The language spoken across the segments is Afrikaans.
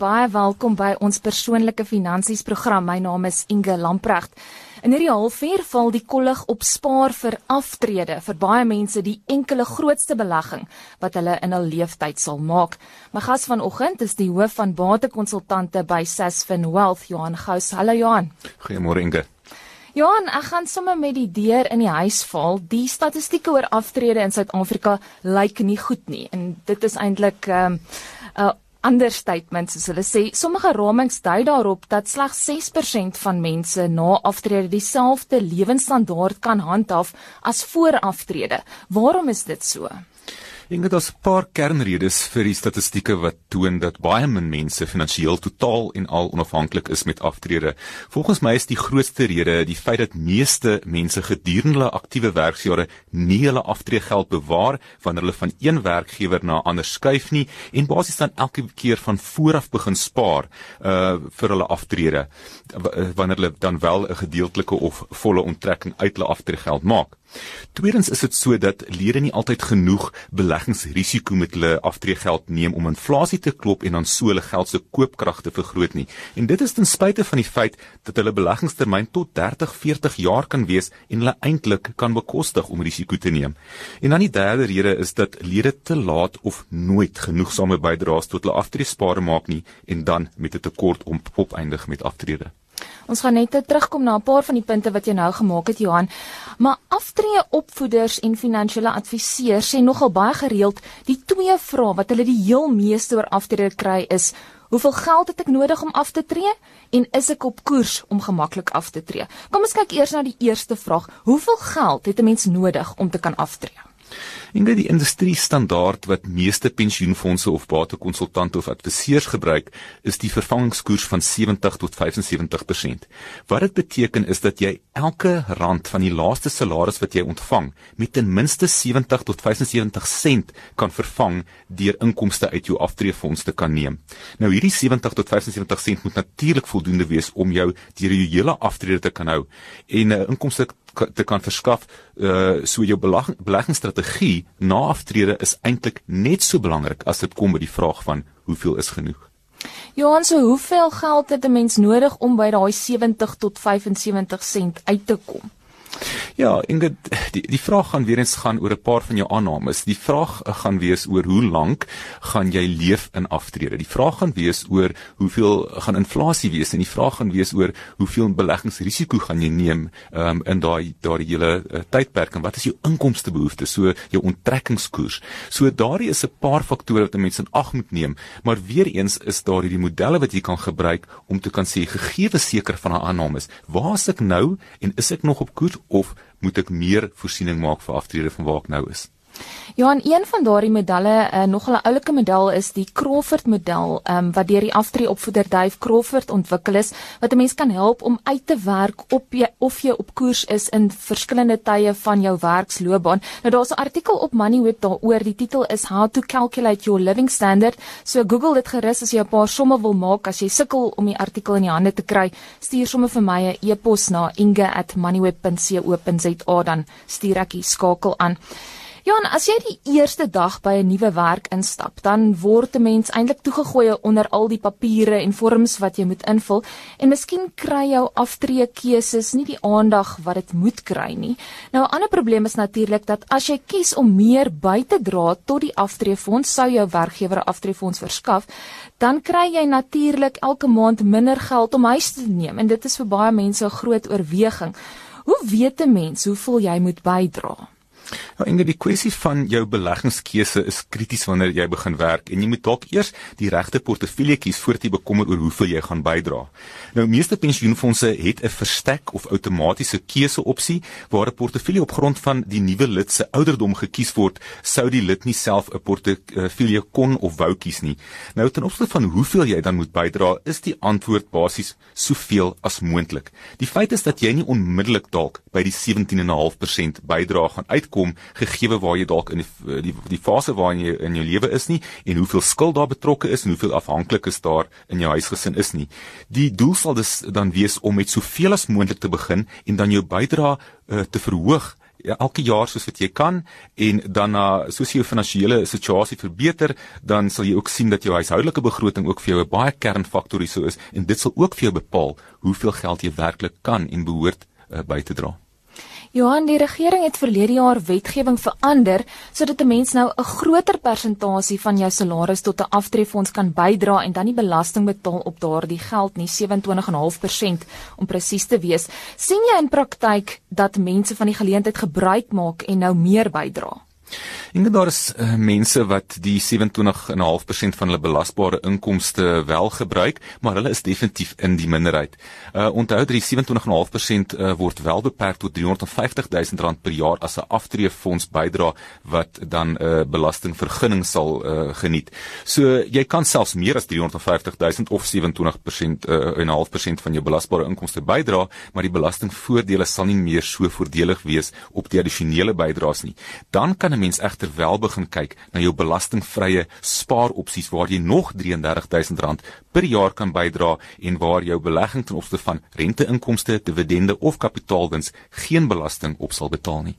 baie welkom by ons persoonlike finansies program. My naam is Inge Lamprecht. In hierdie halfuur val die kollig op spaar vir aftrede vir baie mense die enkele grootste belegging wat hulle in hul lewenstyd sal maak. My gas vanoggend is die hoof van batekonsultante by Sasfin Wealth, Johan Gous. Hallo Johan. Goeiemôre Inge. Johan, ek gaan sommer met die deur in die huis val. Die statistieke oor aftrede in Suid-Afrika lyk nie goed nie en dit is eintlik 'n um, ehm, uh, ander statements soos hulle sê sommige ramings dui daarop dat slegs 6% van mense na aftrede dieselfde lewensstandaard kan handhaaf as voor aftrede. Waarom is dit so? Dink daar's 'n paar kernredes vir die statistieke wat toon dat baie min mense finansiëel totaal en al onafhanklik is met aftrede. Volgens my is die grootste rede die feit dat meeste mense gedurende hulle aktiewe werksjare nie hulle aftreegeld bewaar wanneer hulle van een werkgewer na 'n ander skuif nie en basies dan elke keer van vooraf begin spaar uh vir hulle aftrede wanneer hulle dan wel 'n gedeeltelike of volle onttrekking uit hulle aftreegeld maak. Tweedens is dit so dat lede nie altyd genoeg beleggingsrisiko met hulle aftreegeld neem om inflasie te klop en dan so hulle geld se koopkrag te vergroot nie. En dit is ten spyte van die feit dat hulle beleggingstermyn tot 30, 40 jaar kan wees en hulle eintlik kan bekostig om risiko te neem. En dan die derde rede is dat lede te laat of nooit genoegsame bydraes tot hulle aftreespare maak nie en dan met 'n tekort om opeindig met aftrede. Ons gaan net terugkom na 'n paar van die punte wat jy nou gemaak het Johan. Maar aftree opvoeders en finansiële adviseurs sê nogal baie gereeld die twee vrae wat hulle die heel meeste oor aftrede kry is: Hoeveel geld het ek nodig om af te tree en is ek op koers om gemaklik af te tree? Kom ons kyk eers na die eerste vraag: Hoeveel geld het 'n mens nodig om te kan aftree? Ingrid die industrie standaard wat meeste pensioenfonde of batekonsultante of adviseurs gebruik is die vervangingskoers van 70 tot 75%. Wat dit beteken is dat jy elke rand van die laaste salaris wat jy ontvang met ten minste 70 tot 75 sent kan vervang deur inkomste uit jou aftreefonds te kan neem. Nou hierdie 70 tot 75 sent moet natuurlik voldoende wees om jou deur jou hele aftrede te kan hou en 'n uh, inkomste te kan verskaf uh so jou beleggingsstrategie na aftrede is eintlik net so belangrik as dit kom by die vraag van hoeveel is genoeg. Johan, so hoeveel geld het 'n mens nodig om by daai 70 tot 75 sent uit te kom? Ja, Ingrid, die die vraag gaan weer eens gaan oor 'n paar van jou aannames. Die vraag eh, gaan wees oor hoe lank gaan jy leef in aftrede. Die vraag gaan wees oor hoeveel gaan inflasie wees en die vraag gaan wees oor hoeveel beleggingsrisiko gaan jy neem um, in daai daai hele uh, tydperk en wat is jou inkomstebehoeftes, so jou onttrekkingskoers. So daardie is 'n paar faktore wat 'n mens in ag moet neem, maar weer eens is daar hierdie modelle wat jy kan gebruik om te kan sê gegee seker van 'n aannames. Waar is ek nou en is ek nog op koers of moet ek meer voorsiening maak vir aftrede van waar ek nou is? Johan, een van daardie modelle, uh, nog 'n oulike model is die Crawford model, um, wat deur die aftreeopvoeder Dave Crawford ontwikkel is, wat 'n mens kan help om uit te werk op jy of jy op koers is in verskillende tye van jou werksloopbaan. Nou daar's 'n artikel op Moneyweb daaroor. Die titel is How to Calculate Your Living Standard. So Google dit gerus as jy 'n paar somme wil maak. As jy sukkel om die artikel in die hande te kry, stuur sommer vir my 'n e-pos na inge@moneyweb.co.za dan stuur ek die skakel aan. Johan, as jy die eerste dag by 'n nuwe werk instap, dan word 'n mens eintlik toegegooi onder al die papiere en vorms wat jy moet invul en miskien kry jou aftreekeuses nie die aandag wat dit moet kry nie. Nou 'n ander probleem is natuurlik dat as jy kies om meer by te dra tot die aftreefonds, sou jou werkgewer 'n aftreefonds verskaf, dan kry jy natuurlik elke maand minder geld om huis te neem en dit is vir baie mense 'n groot oorweging. Hoe weet 'n mens hoeveel jy moet bydra? Nou Inge, die kwessie van jou beleggingskeuse is krities wanneer jy begin werk en jy moet dalk eers die regte portefeulje kies voordat jy bekommer oor hoeveel jy gaan bydra. Nou meeste pensioenfonde het 'n verstek of outomatiese keuseopsie waar 'n portefeulje op grond van die nuwe lid se ouderdom gekies word, sou die lid nie self 'n portefeulje kon of wou kies nie. Nou ten opsigte van hoeveel jy dan moet bydra, is die antwoord basies soveel as moontlik. Die feit is dat jy nie onmiddellik dalk by die 17.5% bydra gaan uitkom kom gegee waar jy dalk in die die, die fase waarin jy in jou lewe is nie en hoeveel skuld daar betrokke is en hoeveel afhanklikes daar in jou huisgesin is nie. Die doel sal dus dan wees om met soveel as moontlik te begin en dan jou bydrae uh, te verhoog ja, elke jaar soos wat jy kan en dan na uh, soos jou finansiële situasie verbeter, dan sal jy ook sien dat jou huishoudelike begroting ook vir jou 'n baie kernfaktor hierso is en dit sal ook vir jou bepaal hoeveel geld jy werklik kan en behoort uh, by te dra. Johan, die regering het verlede jaar wetgewing verander sodat 'n mens nou 'n groter persentasie van jou salaris tot 'n aftreefonds kan bydra en dan nie belasting betaal op daardie geld nie, 27.5% om presies te wees. sien jy in praktyk dat mense van die geleentheid gebruik maak en nou meer bydra? En daar is uh, mense wat die 27.5% van hulle belasbare inkomste wel gebruik, maar hulle is definitief in die minderheid. Uh onthou dat die 27.5% uh, word wel beperk tot R350 000 per jaar as 'n aftreefonds bydra wat dan 'n uh, belastingvergunning sal uh, geniet. So jy kan selfs meer as R350 000 of 27% uh, en 0.5% van jou belasbare inkomste bydra, maar die belastingvoordele sal nie meer so voordelig wees op die addisionele bydraes nie. Dan kan 'n mens egter wel begin kyk na jou belastingvrye spaaropsies waar jy nog R33000 per jaar kan bydra en waar jou belegging ten opsigte van renteinkomste, dividende of kapitaalwins geen belasting op sal betaal nie.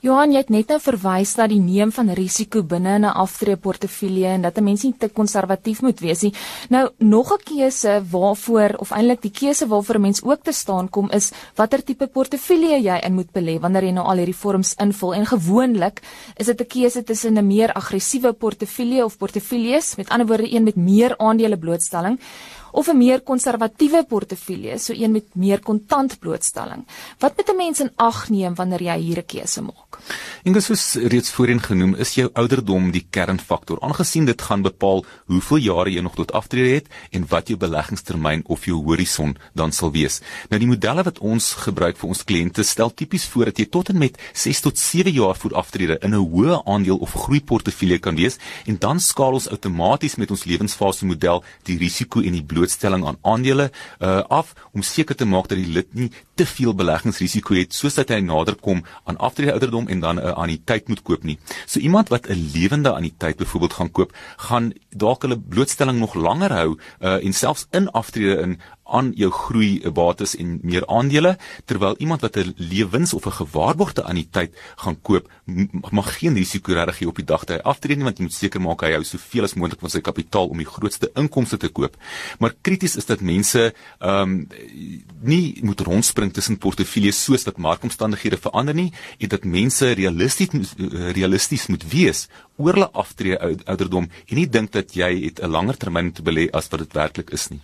Johan, jy het net nou verwys na die neem van risiko binne 'n aftreeportefeulje en dat 'n mens nie te konservatief moet wees nie. Nou, nog 'n keuse waarvoor of eintlik die keuse waarvoor 'n mens ook te staan kom is watter tipe portefeulje jy in moet belê wanneer jy nou al hierdie vorms invul en gewoonlik is dit 'n keuse tussen 'n meer aggressiewe portefeulje of portefeuljes, met ander woorde een met meer aandele blootstelling of 'n meer konservatiewe portefeulje, so een met meer kontant blootstelling. Wat moet 'n mens in ag neem wanneer jy hier 'n keuse maak? Dis soos reeds voorheen genoem, is jou ouderdom die kernfaktor. Aangesien dit gaan bepaal hoeveel jare jy nog tot aftrede het en wat jou beleggingstermyn of jou horison dan sal wees. Nou die modelle wat ons gebruik vir ons kliënte stel tipies voor dat jy tot en met 6 tot 7 jaar voor aftrede in 'n hoë aandeel of groeiportefeulje kan wees en dan skaal ons outomaties met ons lewensfase model die risiko en die blootstelling aan aandele uh, af om seker te maak dat die lid nie te veel beleggingsrisiko het soos dat hy nader kom aan aftrede ouderdom en dan 'n uh, anniteit moet koop nie. So iemand wat 'n lewende anniteit byvoorbeeld gaan koop, gaan dalk hulle blootstelling nog langer hou uh, en selfs in aftrede in aan jou groei bates en meer aandele terwyl iemand wat 'n lewens of 'n gewaarborgde anniteit gaan koop mag geen risiko regtig hê op die dag dat hy aftree nie want jy moet seker maak hy hou soveel as moontlik van sy kapitaal om die grootste inkomste te koop. Maar krities is dat mense ehm um, nie moet rondspring tussen portefeuilles soos dat markomstandighede verander nie en dat mense realisties realisties moet wees oor hulle aftree ouderdom en nie dink dat jy het 'n langer termyn te belê as wat dit werklik is nie.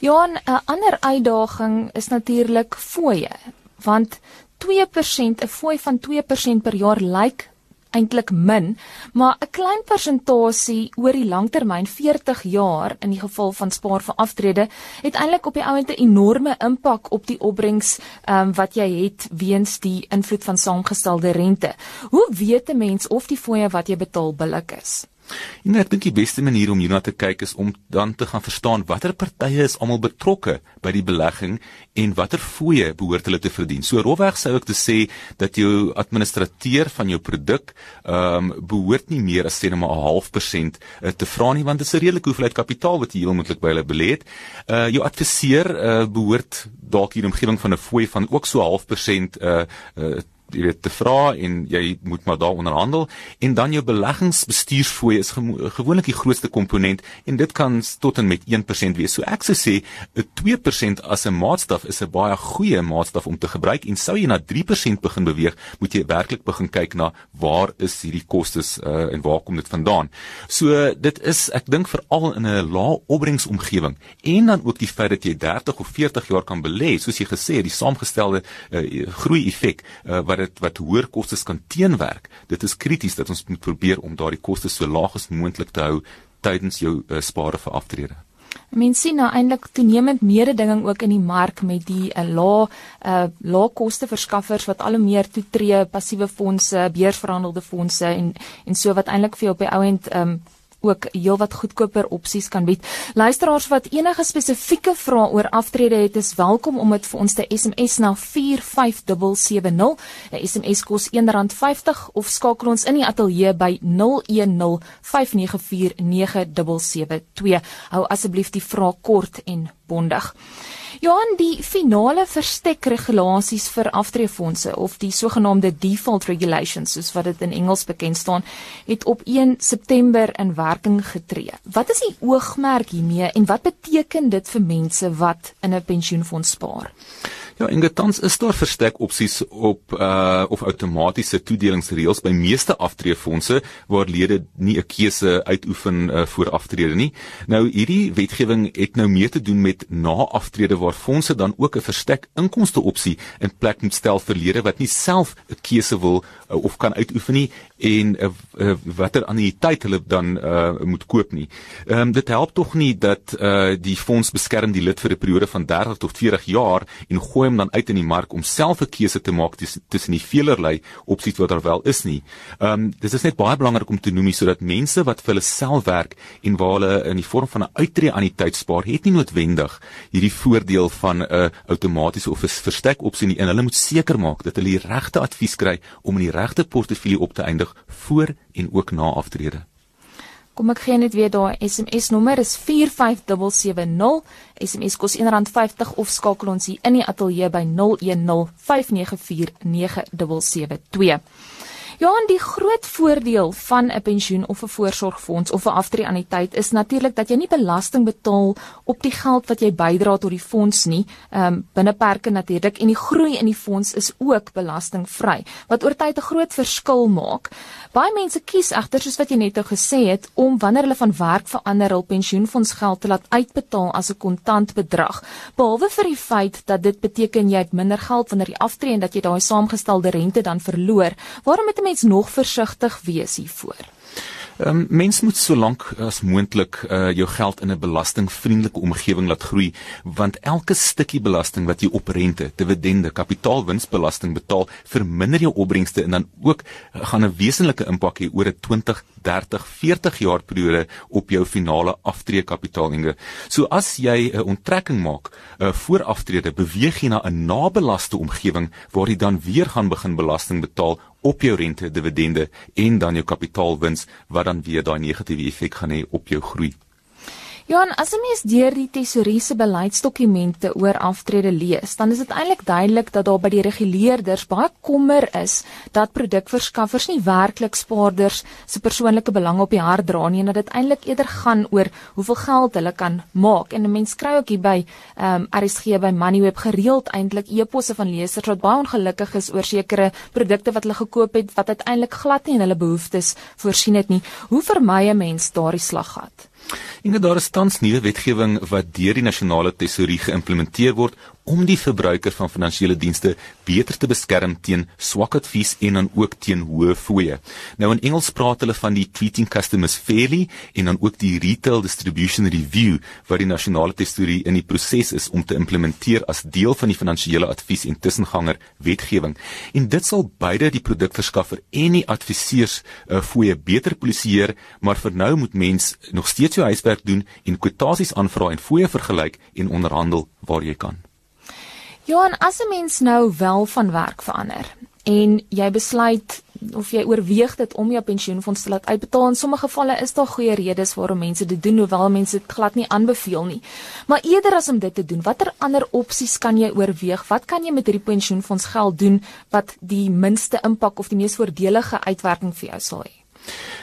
Johan, 'n ander uitdaging is natuurlik fooie, want 2%, 'n fooi van 2% per jaar lyk eintlik min, maar 'n klein persentasie oor die langtermyn, 40 jaar in die geval van spaar vir aftrede, het eintlik op die ouente enorme impak op die opbrengs um, wat jy het weens die invloed van saamgestelde rente. Hoe weet 'n mens of die fooie wat jy betaal billik is? En ek dink die beste manier om hierna te kyk is om dan te gaan verstaan watter partye is almal betrokke by die belegging en watter fooie behoort hulle te verdien. So rofweg sou ek te sê dat jou administrateur van jou produk ehm um, behoort nie meer as sê net maar 'n half persent uh, te vra nie want dit is 'n redelike hoeveelheid kapitaal wat jy heel moontlik by hulle belê het. Uh jou adviseur uh, behoort dalk hier in omgewing van 'n fooi van ook so half persent uh, uh jy weet te vra en jy moet maar daar onderhandel en dan jou beleggingsbestuursfooi is gewoonlik die grootste komponent en dit kan tot en met 1% wees. So ek sou sê 'n 2% as 'n maatstaf is 'n baie goeie maatstaf om te gebruik en sou jy na 3% begin beweeg, moet jy werklik begin kyk na waar is hierdie kostes uh, en waar kom dit vandaan. So dit is ek dink veral in 'n lae opbrengsomgewing en dan ook die feit dat jy 30 of 40 jaar kan belê, soos jy gesê het, die saamgestelde uh, groei effek uh, wat dit wat hoër kostes kan teenwerk. Dit is krities dat ons moet probeer om daardie kostes so laag as moontlik te hou tydens jou uh, spare vir aftrede. Mense sien nou eintlik toenemend mededinging ook in die mark met die uh, lae uh, lae koste verskaffers wat al hoe meer toetree, passiewe fondse, beursverhandelde fondse en en so wat eintlik vir jou op die ou end um, ook heelwat goedkoper opsies kan bied. Luisteraars wat enige spesifieke vrae oor aftrede het, is welkom om dit vir ons te SMS na 45770. 'n SMS kos R1.50 of skakel ons in die ateljee by 0105949772. Hou asseblief die vrae kort en bondig. Johan, die finale verstekregulasies vir aftreefondse of die sogenaamde default regulations soos wat dit in Engels bekend staan, het op 1 September in werking getree. Wat is die oogmerk hiermee en wat beteken dit vir mense wat in 'n pensioenfonds spaar? Ja, en getans is daar verstek opsies op uh of outomatiese toedelingsreëls by meeste aftreefondse waar lede nie 'n keuse uitoefen uh, voor aftrede nie. Nou hierdie wetgewing het nou meer te doen met na aftrede waar fondse dan ook 'n verstek inkomste opsie in plek moet stel vir lede wat nie self 'n keuse wil uh, of kan uitoefen nie en uh, uh, watter annuïteit hulle dan uh moet koop nie. Ehm um, dit help tog nie dat uh die fonds beskerm die lid vir 'n periode van 30 tot 40 jaar en gooi hom dan uit in die mark om self 'n keuse te maak tussen die veelerlei opsies wat daar wel is nie. Ehm um, dit is net baie belangrik om te noem sodat mense wat vir hulle self werk en waar hulle in die vorm van 'n uittreë aan die tyd spaar, het nie noodwendig hierdie voordeel van 'n outomatiese of 'n verstek opsie nie en hulle moet seker maak dat hulle die regte advies kry om in die regte portefeulje op te eindig voor en ook na aftrede. Kom ek gee net weer daai SMS nommer is 45770. SMS kos R1.50 of skakel ons hier in die ateljee by 010 594 9772. Ja, en die groot voordeel van 'n pensioen of 'n voorsorgfonds of 'n aftreeanniteit is natuurlik dat jy nie belasting betaal op die geld wat jy bydra tot die fonds nie. Ehm um, binne perke natuurlik en die groei in die fonds is ook belastingvry wat oor tyd 'n groot verskil maak. Baie mense kies egter soos wat jy net nou gesê het om wanneer hulle van werk verander hul pensioenfondsgeld te laat uitbetaal as 'n kontant bedrag. Behalwe vir die feit dat dit beteken jy het minder geld wanneer jy aftree en dat jy daai saamgestelde rente dan verloor. Waarom moet mens nog versigtig wees hiervoor? Um, mens moet so lank as moontlik uh, jou geld in 'n belastingvriendelike omgewing laat groei, want elke stukkie belasting wat jy op rente, dividende, kapitaalwinsbelasting betaal, verminder jou opbrengste en dan ook uh, gaan 'n wesenlike impak hê oor 'n 20, 30, 40 jaar periode op jou finale aftreekapitaalinge. So as jy 'n uh, onttrekking maak uh, voor aftrede, beweeg jy na 'n nabelaste omgewing waar jy dan weer gaan begin belasting betaal op jou rente, dividende en dan jou kapitaalwins wat dan weer daai negatiewe effek gaan hê op jou groei. Johan, as 'n mens deur die tesourier se beleidsdokumente oor aftrede lees, dan is dit eintlik duidelik dat daar by die reguleerders baie kommer is dat produkverskaffers nie werklik spaarders se persoonlike belang op die hart dra nie en dat dit eintlik eerder gaan oor hoeveel geld hulle kan maak. En 'n mens kry ook hier by ehm um, RSG by Moneyweb gereeld eintlik e-posse van lesers wat baie ongelukkig is oor sekere produkte wat hulle gekoop het wat uiteindelik glad nie in hulle behoeftes voorsien het nie. Hoe vermy 'n mens daardie slaggat? En daar is tans nuwe wetgewing wat deur die nasionale tesourie geïmplementeer word om die verbruiker van finansiële dienste beter te beskerm teen swak advies en dan ook teen hoë fooie. Nou in Engels praat hulle van die treating customers fairly en dan ook die retail distribution review wat die nasionale tesourie in die proses is om te implementeer as deel van die finansiële advies en tussenganger wetgewing. En dit sal beide die produkverskaffer en die adviseurs uh, fooie beter polisieer, maar vir nou moet mens nog steeds jou huiswerk doen en kwotasies aanvra en fooie vergelyk en onderhandel waar jy kan. Johan, as 'n mens nou wel van werk verander en jy besluit of jy oorweeg dit om jou pensioenfonds te laat uitbetaal in sommige gevalle is daar goeie redes waarom mense dit doen hoewel mense dit glad nie aanbeveel nie. Maar eerder as om dit te doen, watter ander opsies kan jy oorweeg? Wat kan jy met hierdie pensioenfonds geld doen wat die minste impak of die mees voordelige uitwerking vir jou sal hê?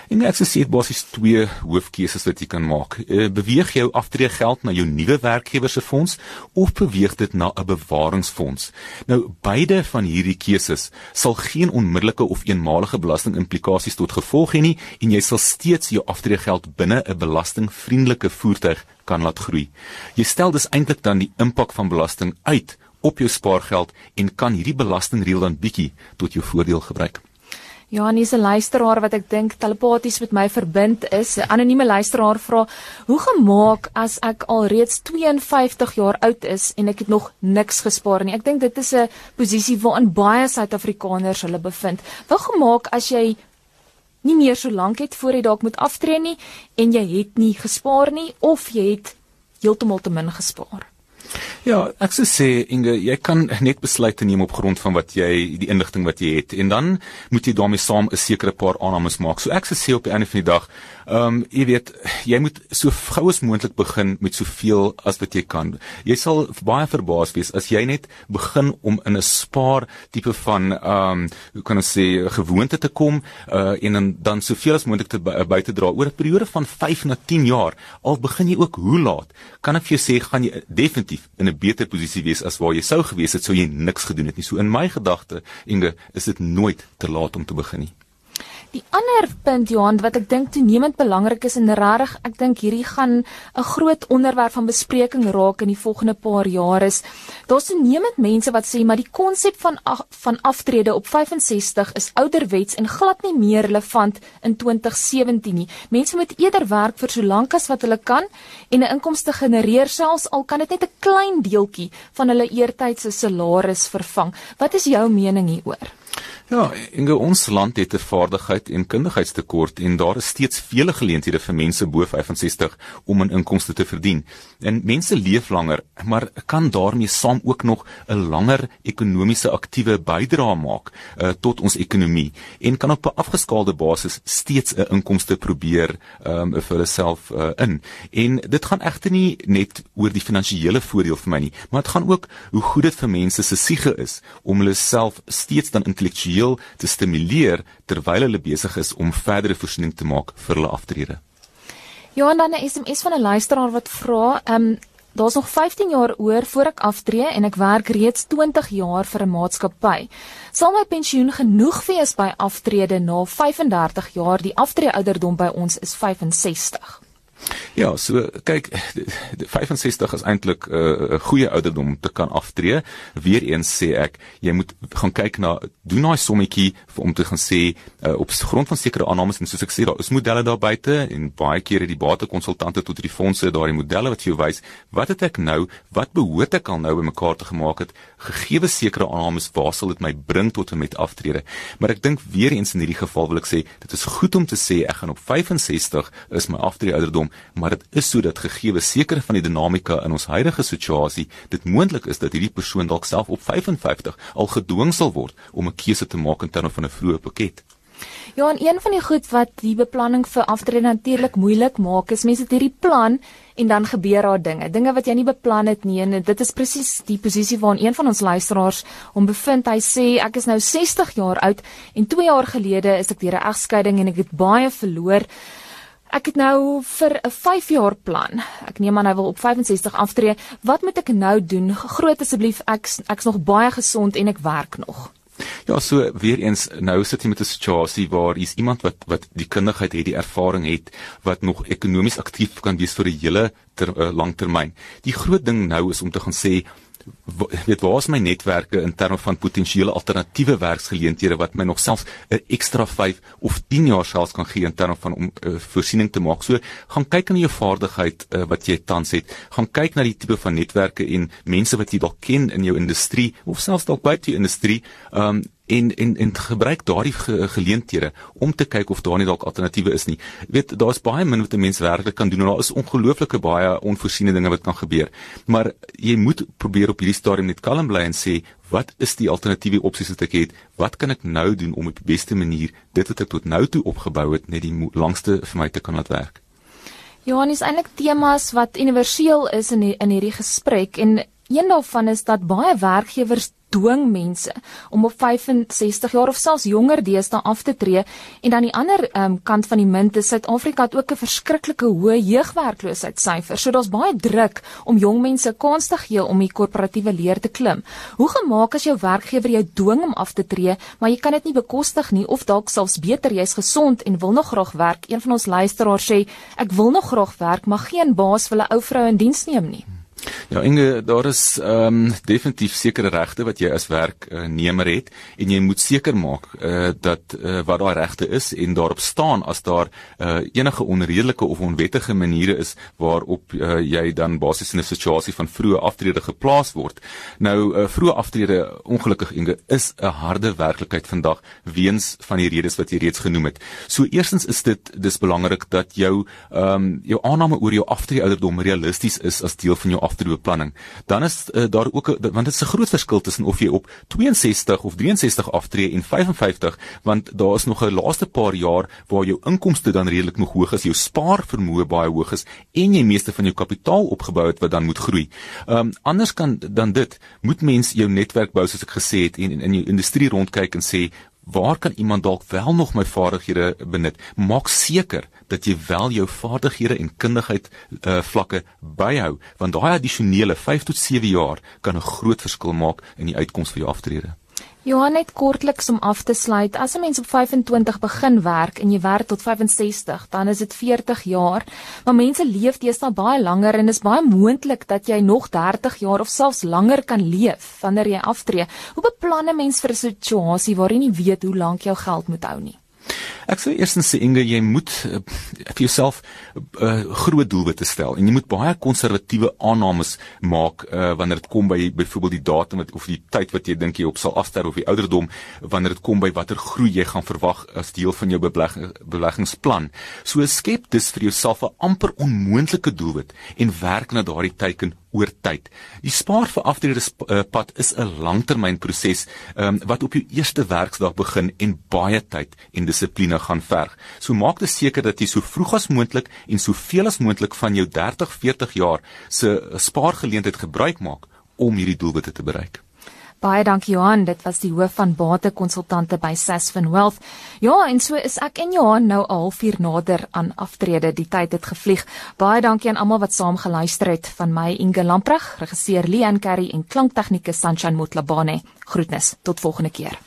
En ek sê basies twee hoofkeuses wat jy kan maak. Uh, beweeg jou aftreegeld na jou nuwe werkgewer se fonds of beweeg dit na 'n bewaringsfonds. Nou beide van hierdie keuses sal geen onmiddellike of eenmalige belastingimplikasies tot gevolg hê nie en jy sal steeds jou aftreegeld binne 'n belastingvriendelike voertuig kan laat groei. Jy stel dus eintlik dan die impak van belasting uit op jou spaargeld en kan hierdie belastingreël dan bietjie tot jou voordeel gebruik. Ja, en hier's 'n luisteraar wat ek dink telepaties met my verbind is. 'n Anonieme luisteraar vra: "Hoe gemaak as ek al reeds 52 jaar oud is en ek het nog niks gespaar nie?" Ek dink dit is 'n posisie waarin baie Suid-Afrikaners hulle bevind. Wat gemaak as jy nie meer so lank het voor jy dalk moet aftree nie en jy het nie gespaar nie of jy het heeltemal te min gespaar? Ja, ek sou sê Inge, jy kan net besluite neem op grond van wat jy die inligting wat jy het en dan moet jy daarmee saam 'n sekere paar aannames maak. So ek sou sê op die einde van die dag, Ehm um, jy weet, jy moet so gou as moontlik begin met soveel as wat jy kan. Jy sal baie verbaas wees as jy net begin om in 'n spaar tipe van ehm um, hoe kan ons sê gewoonte te kom uh, en dan, dan soveel as moontlik te by te dra oor 'n periode van 5 na 10 jaar. Al begin jy ook hoe laat, kan ek vir jou sê gaan jy definitief in 'n beter posisie wees as waar jy sou gewees het sou jy niks gedoen het nie. So in my gedagte, Inge, is dit nooit te laat om te begin nie. Die ander punt Johan wat ek dink toenemend belangrik is en regtig ek dink hierdie gaan 'n groot onderwerp van bespreking raak in die volgende paar jaar is daar's toenemend mense wat sê maar die konsep van van aftrede op 65 is ouderwets en glad nie meer relevant in 2017 nie. Mense moet eerder werk vir so lank as wat hulle kan en 'n inkomste genereer selfs al kan dit net 'n klein deeltjie van hulle eertydse salaris vervang. Wat is jou mening hieroor? Ja, in ons land het 'n vaardigheid en kundigheidstekort en daar is steeds vele geleenthede vir mense bo 65 om 'n inkomste te verdien. En mense leef langer, maar kan daarmee saam ook nog 'n langer ekonomiese aktiewe bydrae maak uh, tot ons ekonomie en kan op 'n afgeskaalde basis steeds 'n inkomste probeer um, vir hulle self uh, in. En dit gaan egter nie net oor die finansiële voordeel vir my nie, maar dit gaan ook hoe goed dit vir mense se siege is om hulle self steeds dan intellektueel intellektueel te stimuleer terwyl hulle besig is om verdere voorsiening te maak vir hulle aftrede. Ja, en dan 'n SMS van 'n luisteraar wat vra, ehm um, daar's nog 15 jaar oor voor ek aftree en ek werk reeds 20 jaar vir 'n maatskappy. Sal my pensioen genoeg wees by aftrede na 35 jaar? Die aftree ouderdom by ons is 65. Ja, so kyk 65 is eintlik 'n uh, goeie ouderdom om te kan aftree. Weereens sê ek, jy moet gaan kyk na doen daai sommetjie om te gaan sê uh, op grond van sekere aannames en soos ek sê daar is modelle daar buite en baie kere die batekonsultante tot die fondse daai modelle wat vir jou wys wat het ek nou, wat behoort ek al nou bymekaar te gemaak het gegee sekere aannames waar sal dit my bring tot en met aftrede. Maar ek dink weereens in hierdie geval wil ek sê dit is goed om te sê ek gaan op 65 is my aftrede ouderdom kom, maar dit is sodat gegee sekere van die dinamika in ons huidige situasie, dit moontlik is dat hierdie persoon dalk self op 55 al gedwing sal word om 'n keuse te maak in terme van 'n vroeë pakket. Ja, en een van die goed wat die beplanning vir aftrede natuurlik moeilik maak, is mense het hierdie plan en dan gebeur daar dinge, dinge wat jy nie beplan het nie en dit is presies die posisie waarin een van ons luisteraars hom bevind. Hy sê ek is nou 60 jaar oud en 2 jaar gelede is ek deur 'n egskeiding en ek het baie verloor. Ek het nou vir 'n 5 jaar plan. Ek neem aan hy wil op 65 aftree. Wat moet ek nou doen? Groot asseblief, ek ek's nog baie gesond en ek werk nog. Ja, so weer eens nou sit jy met 'n situasie waar hier's iemand wat wat die kundigheid het, die ervaring het wat nog ekonomies aktief kan wees vir 'n hele ter, uh, langtermyn. Die groot ding nou is om te gaan sê weet waar is my netwerke in terme van potensiële alternatiewe werksgeleenthede wat my nog selfs 'n ekstra 5 of 10 jaar selfs kan gee in terme van om uh, voorsiening te maak. So gaan kyk na jou vaardigheid uh, wat jy tans het. Gaan kyk na die tipe van netwerke en mense wat jy dalk ken in jou industrie of selfs dalk buite die industrie. Um en en en gebruik daardie ge, geleenthede om te kyk of daar nie dalk alternatiewe is nie. Jy weet, daar's baie min wat 'n mens werklik kan doen en daar is ongelooflike baie onvoorsiene dinge wat kan gebeur. Maar jy moet probeer op hierdie stadium net kalm bly en sê, wat is die alternatiewe opsies wat ek het? Wat kan ek nou doen om op die beste manier dit wat ek tot nou toe opgebou het net die langste vir my te kan laat werk? Johan is eintlik temas wat universeel is in die, in hierdie gesprek en een daarvan is dat baie werkgewers dwing mense om op 65 jaar of selfs jonger deesdae af te tree en dan die ander um, kant van die munt is Suid-Afrika het ook 'n verskriklike hoë jeugwerkloosheidssyfer. So daar's baie druk om jong mense kans te gee om die korporatiewe leer te klim. Hoe gemaak as jou werkgewer jou dwing om af te tree, maar jy kan dit nie bekostig nie of dalk selfs beter jy's gesond en wil nog graag werk. Een van ons luisteraars sê ek wil nog graag werk, maar geen baas wil 'n ou vrou in diens neem nie. Ja, Inge, daar is ehm um, definitief sekere regte wat jy as werknemer het en jy moet seker maak uh, dat uh, wat daai regte is en daarop staan as daar uh, enige onredelike of onwettige maniere is waarop uh, jy dan basies in 'n situasie van vroeë aftrede geplaas word. Nou uh, vroeë aftrede ongelukkig Inge is 'n harde werklikheid vandag weens van die redes wat jy reeds genoem het. So eerstens is dit dis belangrik dat jou ehm um, jou aanname oor jou aftrede ouderdom realisties is as deel van jou aftrede beplanning, dan is uh, daar ook want dit is 'n groot verskil tussen of jy op 62 of 63 aftree en 55, want daar is nog 'n laaste paar jaar waar jou inkomste dan redelik nog hoog is, jou spaarvermoë baie hoog is en jy meeste van jou kapitaal opgebou het wat dan moet groei. Ehm um, anders kan dan dit moet mens jou netwerk bou soos ek gesê het en in jou industrie rondkyk en sê waar kan iemand dalk wel nog my vaardighede benut? Maak seker dat jy wel jou vaardighede en kundigheid uh, vlakke byhou, want daai addisionele 5 tot 7 jaar kan 'n groot verskil maak in die uitkoms vir jou aftrede. Johan net kortliks om af te sluit. As 'n mens op 25 begin werk en jy werk tot 65, dan is dit 40 jaar. Maar mense leef deesdae baie langer en is baie moontlik dat jy nog 30 jaar of selfs langer kan leef wanneer jy aftree. Hoe beplan 'n mens vir 'n situasie waarin jy nie weet hoe lank jou geld moet hou nie? Ek sou eers sê Inge, jy moet uh, vir jouself 'n uh, eh, groot doelwitte stel en jy moet baie konservatiewe aannames maak uh, wanneer dit kom by byvoorbeeld die datum wat of die tyd wat jy dink jy op sal afster of die ouderdom wanneer dit kom by watter groei jy gaan verwag as deel van jou belegging, beleggingsplan. So skep dus vir jouself 'n amper onmoontlike doelwit en werk na daardie teiken oor tyd. Die spaar vir aftrede uh, pad is 'n langtermynproses um, wat op jou eerste werksdag begin en baie tyd en dissipline gaan verg. So maak dit seker dat jy so vroeg as moontlik en soveel as moontlik van jou 30, 40 jaar se spaargeleentheid gebruik maak om hierdie doelwitte te bereik. Baie dankie Johan, dit was die hoof van batekonsultante by Sasfin Wealth. Ja, en so is ek en Johan nou al 4 nader aan aftrede. Die tyd het gevlieg. Baie dankie aan almal wat saam geluister het. Van my Inge Lamprag, regisseur Leon Carey en klanktegnikus Sanchan Motlabane. Groetnis. Tot volgende keer.